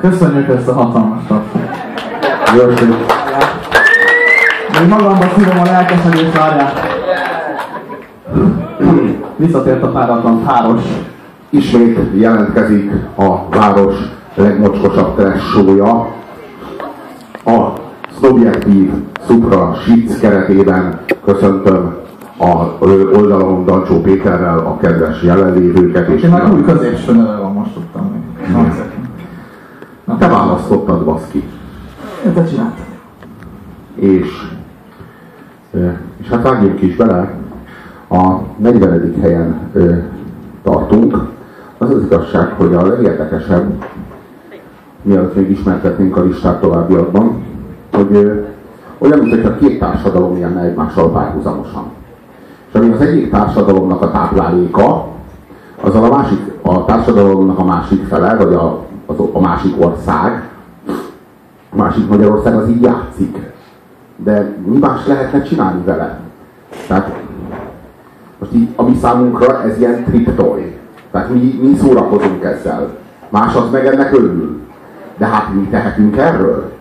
Köszönjük ezt a hatalmas tapsot. Jöttünk. Még magamba szívom a lelkesedést, várjál. Visszatért a páratlan páros. Ismét jelentkezik a város legmocskosabb trash show-ja. A szubjektív Supra Shits keretében köszöntöm a oldalon Dancsó Péterrel a kedves jelenlévőket. És Én már új középső neve van, most tudtam még. Na, te választottad, baszki. Te csináltad. És, és hát vágjunk is bele. A 40. helyen ö, tartunk. Az az igazság, hogy a legérdekesebb, mielőtt még ismertetnénk a listát továbbiakban, hogy ö, olyan, mintha két társadalom élne egymással párhuzamosan. És ami az egyik társadalomnak a tápláléka, azzal a másik, a társadalomnak a másik fele, vagy a, az, a másik ország, a másik Magyarország az így játszik. De mi más lehetne csinálni vele? Tehát most így, ami számunkra ez ilyen triptoy. Tehát mi, mi szórakozunk ezzel. Más az meg ennek örül. De hát mi tehetünk erről?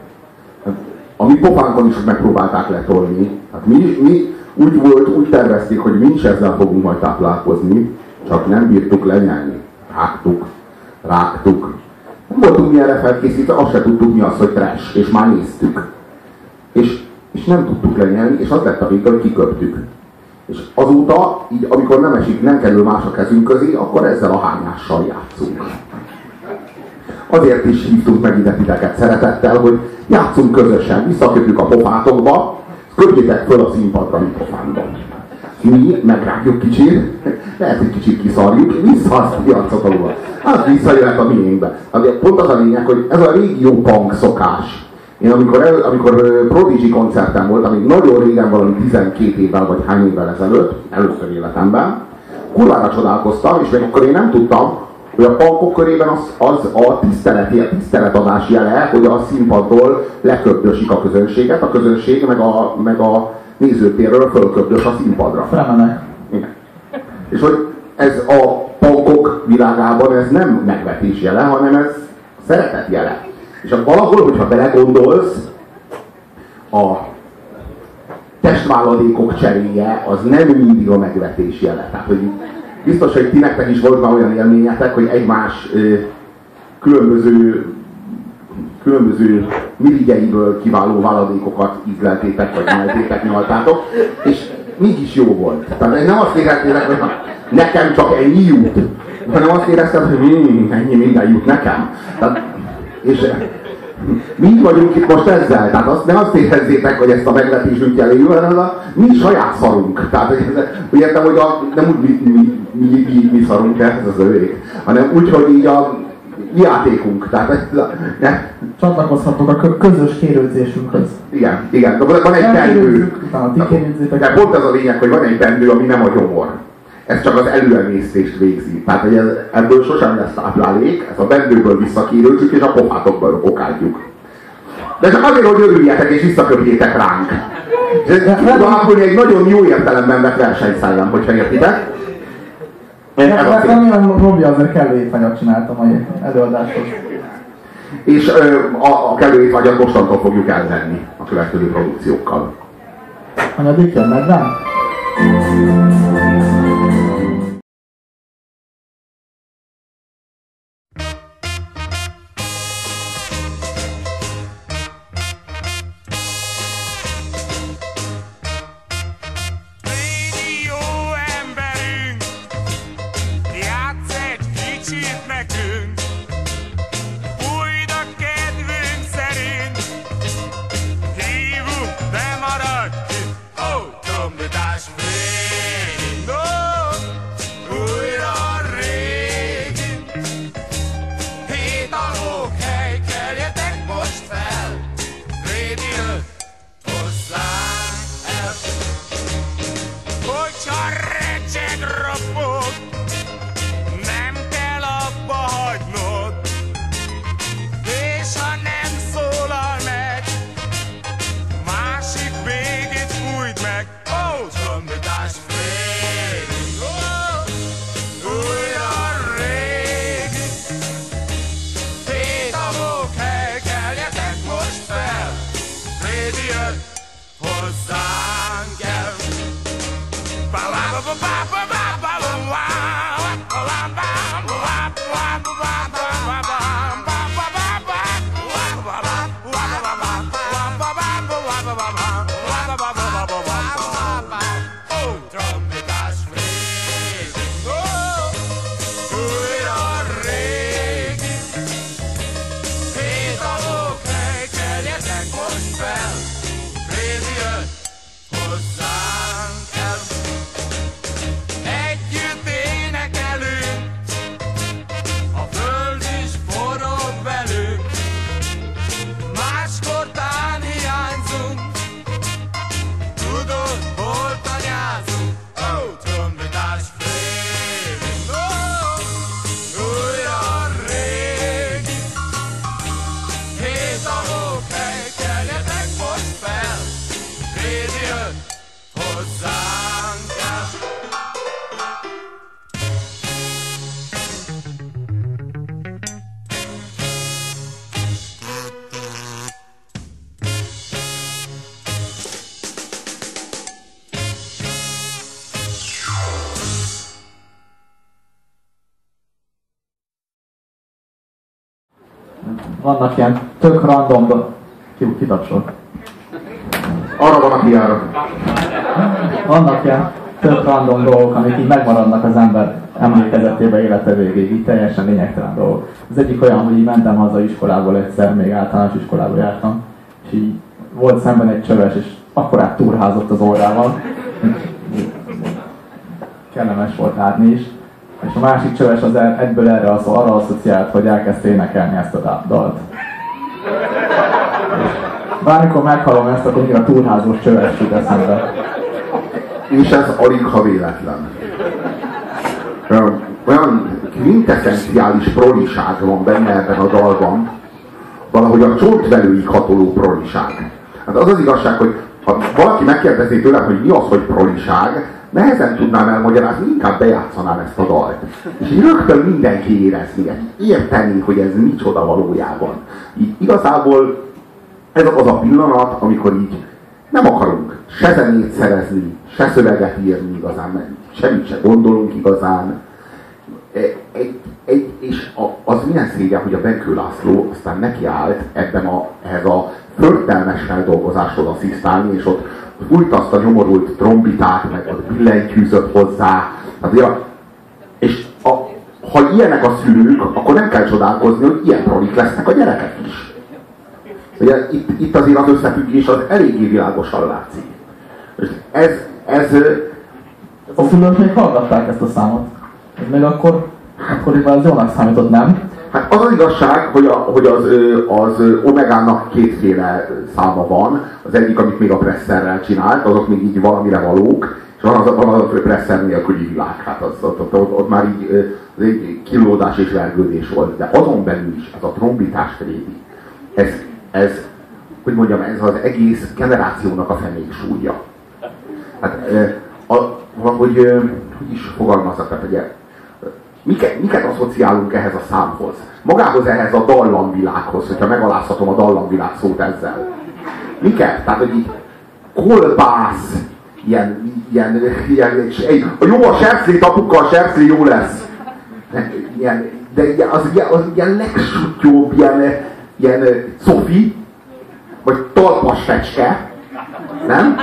Hát, a mi pofánkon is megpróbálták letolni. Hát mi, mi úgy volt, úgy tervezték, hogy mi is ezzel fogunk majd táplálkozni, csak nem bírtuk lenyelni. Rágtuk, rágtuk. Nem voltunk mi erre felkészítve, azt se tudtuk mi az, hogy trash, és már néztük. És, és nem tudtuk lenyelni, és az lett a vége, hogy kiköptük. És azóta, így, amikor nem esik, nem kerül más a kezünk közé, akkor ezzel a hányással játszunk. Azért is hívtunk meg ide titeket szeretettel, hogy játszunk közösen, visszaköpjük a pofátokba, köpjétek föl a színpadra mi pofánkba. Mi megrágjuk kicsit, lehet, hogy kicsit kiszarjuk, vissza azt a piacot alul. Hát visszajöhet a miénkbe. Azért pont az a lényeg, hogy ez a régió punk szokás. Én amikor, el, amikor Prodigy koncerten voltam, még nagyon régen, valami 12 évvel vagy hány évvel ezelőtt, először életemben, kurvára csodálkoztam, és még akkor én nem tudtam, hogy a punkok körében az, az a tiszteleti, a tiszteletadás jele, hogy a színpadról leköpdösik a közönséget, a közönség meg a, meg a nézőtérről fölköpdös a színpadra. Felmenek. Igen. És hogy ez a punkok világában ez nem megvetés jele, hanem ez szeretet jele. És akkor valahol, hogyha belegondolsz, a testváladékok cseréje az nem mindig a megvetés jele. Tehát, hogy biztos, hogy ti nektek is volt már olyan élményetek, hogy egymás ö, különböző különböző mirigyeiből kiváló váladékokat ízleltétek, vagy nyeltétek, nyaltátok, és mégis jó volt. Tehát nem azt éreztétek, hogy nekem csak ennyi jut, hanem azt érezted, hogy hmm, ennyi minden jut nekem. Tehát, és mi vagyunk itt most ezzel, tehát azt, nem azt érezzétek, hogy ezt a meglepésünk jeléjű, hanem a mi saját szarunk. Tehát, hogy, úgy értem, hogy a, nem úgy mi, mi, mi, mi, mi szarunk, ez az övék, hanem úgy, hogy így a játékunk. Tehát ez, ne. Csatlakozhatok a közös kérődzésünkhöz. Igen, igen. De van egy bendő. De pont ez a lényeg, hogy van egy bendő, ami nem a gyomor. Ez csak az előemésztést végzi. Tehát, hogy ez, ebből sosem lesz táplálék, ez a bendőből visszakérőzzük, és a pofátokból okádjuk. De csak azért, hogy örüljetek és visszaköpjétek ránk. És ez tud alakulni egy nagyon jó értelemben vett versenyszellem, hogyha értitek. Remélem, Robi azért kellő étvágyat csinált a mai előadáshoz. És ö, a, a kellő étvágyat mostantól fogjuk elvenni a következő produkciókkal. Hanyadik jön, medván? Vannak ilyen tök random do- ki, kitapsol. Arra van, aki jár. Vannak ilyen tök random dolgok, amik így megmaradnak az ember emlékezetébe élete végéig, így teljesen lényegtelen dolgok. Az egyik olyan, hogy így mentem haza iskolából egyszer, még általános iskolába jártam, és így volt szemben egy csöves, és akkor át túrházott az órával. Kellemes volt látni is. És a másik csöves az egyből erre az, arra asszociált, hogy elkezdte énekelni ezt a da- dalt. Bármikor meghallom ezt, akkor mindig a túrházós csöves jut eszembe. És ez alig ha véletlen. Olyan- quintessenciális proliság van benne ebben a dalban, valahogy a csontvelőig hatoló proliság. Hát az az igazság, hogy ha valaki megkérdezi tőlem, hogy mi az, hogy proliság, nehezen tudnám elmagyarázni, inkább bejátszanám ezt a dalt. És így rögtön mindenki érezni, érteni, hogy ez micsoda valójában. Így igazából ez az a pillanat, amikor így nem akarunk se zenét szerezni, se szöveget írni igazán, mert semmit se gondolunk igazán. Egy, és a, az milyen szégyen, hogy a Benkő László aztán nekiállt ebben a, ehhez a förtelmes feldolgozáshoz asszisztálni, és ott fújt azt a nyomorult trombitát, meg ott billentyűzött hozzá. Hát, ja, és a, ha ilyenek a szülők, akkor nem kell csodálkozni, hogy ilyen prolik lesznek a gyerekek is. Ugye itt, itt azért az összefüggés az eléggé világosan látszik. És ez, ez, A szülők még hallgatták ezt a számot. Még akkor, akkoriban az jónak számított, nem? hát az az igazság, hogy, a, hogy az, az Omegának kétféle száma van. Az egyik, amit még a presszerrel csinált, azok még így valamire valók, és van az, van az a presser nélküli világ, hát az, ott, ott, ott, ott már így, az egy kilódás és vergődés volt. De azon belül is ez a trombitás régi, ez, ez, hogy mondjam, ez az egész generációnak a fenék súlya. Hát, a, valahogy, hogy is fogalmazzak, tehát ugye, miket, miket asszociálunk ehhez a számhoz? Magához ehhez a dallamvilághoz, hogyha megalázhatom a dallamvilág szót ezzel. Miket? Tehát, hogy így kolbász, ilyen, ilyen, ilyen egy, a jó a serclét, apuka, a serclé jó lesz. Ilyen, de ilyen, az, ilyen, az ilyen legsuttyóbb, ilyen, ilyen szofi, vagy talpas fecske, nem?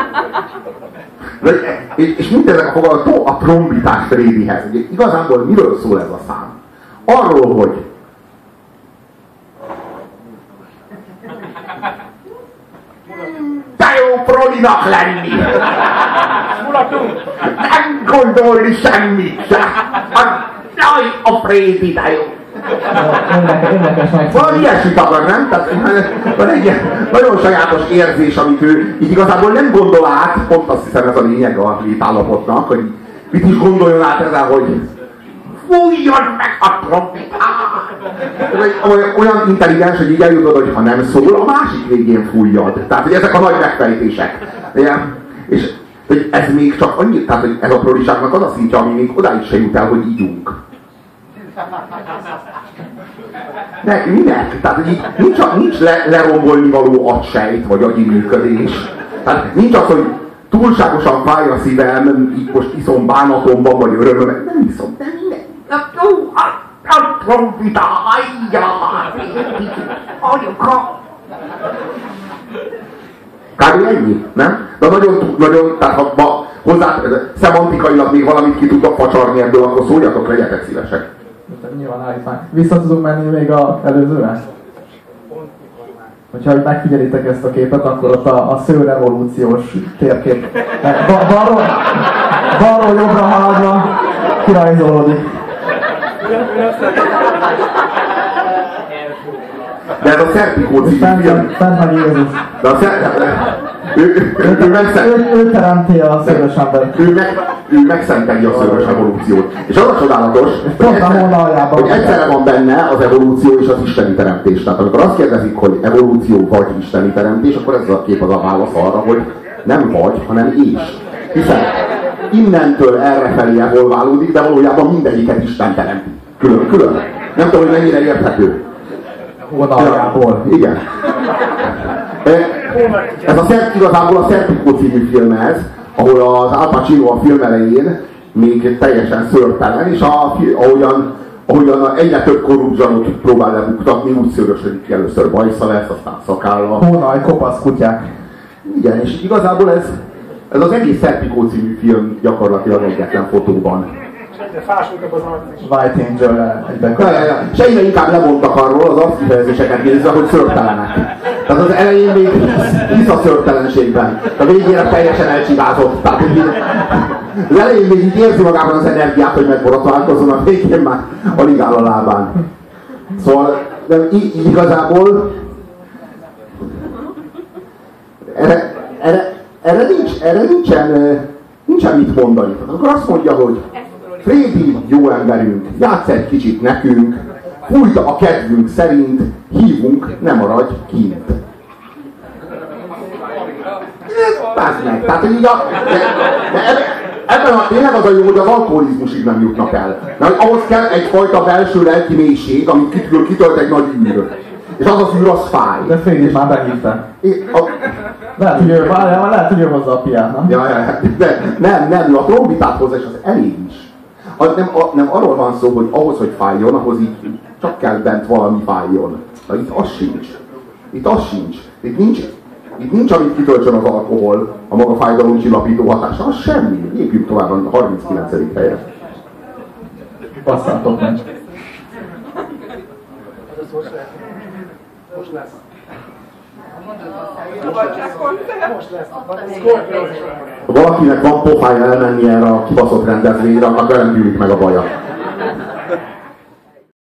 És, és mindezek a fogalmak a trombitás Frédihez. Ugye, igazából miről szól ez a szám? Arról, hogy de jó prolinak lenni! Nem gondolni semmit se! A- a Frédi, de jó! Valami ilyesmit akar, nem? Tehát van egy ilyen nagyon sajátos érzés, amit ő így igazából nem gondol át, pont azt hiszem ez a lényeg a létállapotnak, hogy mit is gondoljon át ezzel, hogy fújjon meg a trombitát! Olyan- intelligens, hogy így eljutod, hogy ha nem szól, a másik végén fújjad. Tehát, hogy ezek a nagy megfejtések. Ilyen, és hogy ez még csak annyi, tehát hogy ez a proliságnak az a szintje, ami még odáig se jut el, hogy ígyunk. Ne, minek? Tehát hogy így nincs, nincs le, lerombolni való agysejt, vagy agyi működés. Tehát nincs az, hogy túlságosan fáj a szívem, így most iszom bánatomban, vagy örömöm, nem iszom, de minden. A, trombita, ajja, anyuka. Kb. ennyi, nem? De nagyon, nagyon, tehát ha ma hozzá, szemantikailag még valamit ki tudok facsarni ebből, akkor szóljatok, legyetek szívesek. Nyilván állítvány. Vissza tudunk menni még a előzőre? Hogyha hogy megfigyelitek ezt a képet, akkor ott a, a szőrevolúciós térkép ba, balról, balról jobbra haladva kirajzolódik. De ez a Jézus. De a Ser... ő, ő, ő, megszent, Ő, ő teremti a szörös embert. ő, meg, ő megszenteli a szörös evolúciót. És az a csodálatos, hogy, egyszer, hogy egyszerre van benne az evolúció és az isteni teremtés. Tehát amikor azt kérdezik, hogy evolúció vagy isteni teremtés, akkor ez a kép az a válasz arra, hogy nem vagy, hanem és. Hiszen innentől errefelé evolválódik, de valójában mindegyiket Isten teremti. Külön, külön. Nem tudom, hogy mennyire érthető. Hónaljából. Igen. Ez a Szert, igazából a Serpico című film ez, ahol az Al Pacino a film elején még teljesen szörtelen, és a, ahogyan ahogyan egyre több korrupt zsanot próbál lebuktatni, úgy szörösödik először bajsza lesz, aztán szakálla. Hónaj, kopasz kutyák. Igen, és igazából ez, ez az egész Serpico című film gyakorlatilag egyetlen fotóban. White Angel egyben. Ja, ja, ja. És egyre inkább lemondtak arról az arckifejezéseket nézve, hogy szörtelenek. Tehát az elején még hisz, hisz a szörtelenségben. A végére teljesen elcsigázott. Tehát így, az elején még így érzi magában az energiát, hogy megborotválkozzon, a végén már alig áll a lábán. Szóval de i- igazából erre, erre, erre, nincs, erre nincsen, nincsen mit mondani. Tehát akkor azt mondja, hogy Frédi jó emberünk, játsz egy kicsit nekünk, fújt a kedvünk szerint, hívunk, ne maradj kint. Bázd meg, tehát hogy így a, de, de ebben, a, tényleg az a jó, hogy az alkoholizmusig nem jutnak el. Mert ahhoz kell egyfajta belső lelki mélység, amit kitől kitölt egy nagy űr. És az az űr, az fáj. De Frédit már behívta. A, Lehet, hogy ő, lehet, hogy ő hozza a piát, nem? Ja, ja, ja. De, nem, nem, ő a trombitát hozza, és az elég is. Az nem, a, nem arról van szó, hogy ahhoz, hogy fájjon, ahhoz így csak kell bent valami fájjon. Na itt az sincs. Itt az sincs. Itt nincs, itt nincs, amit kitöltsön az alkohol, a maga fájdalomcsillapító hatása, az semmi. Lépjünk tovább a 39. helyre. Passzátok meg. Valakinek van pofája elmenni erre a kibaszott rendezvényre, akkor velem gyűlik meg a baja.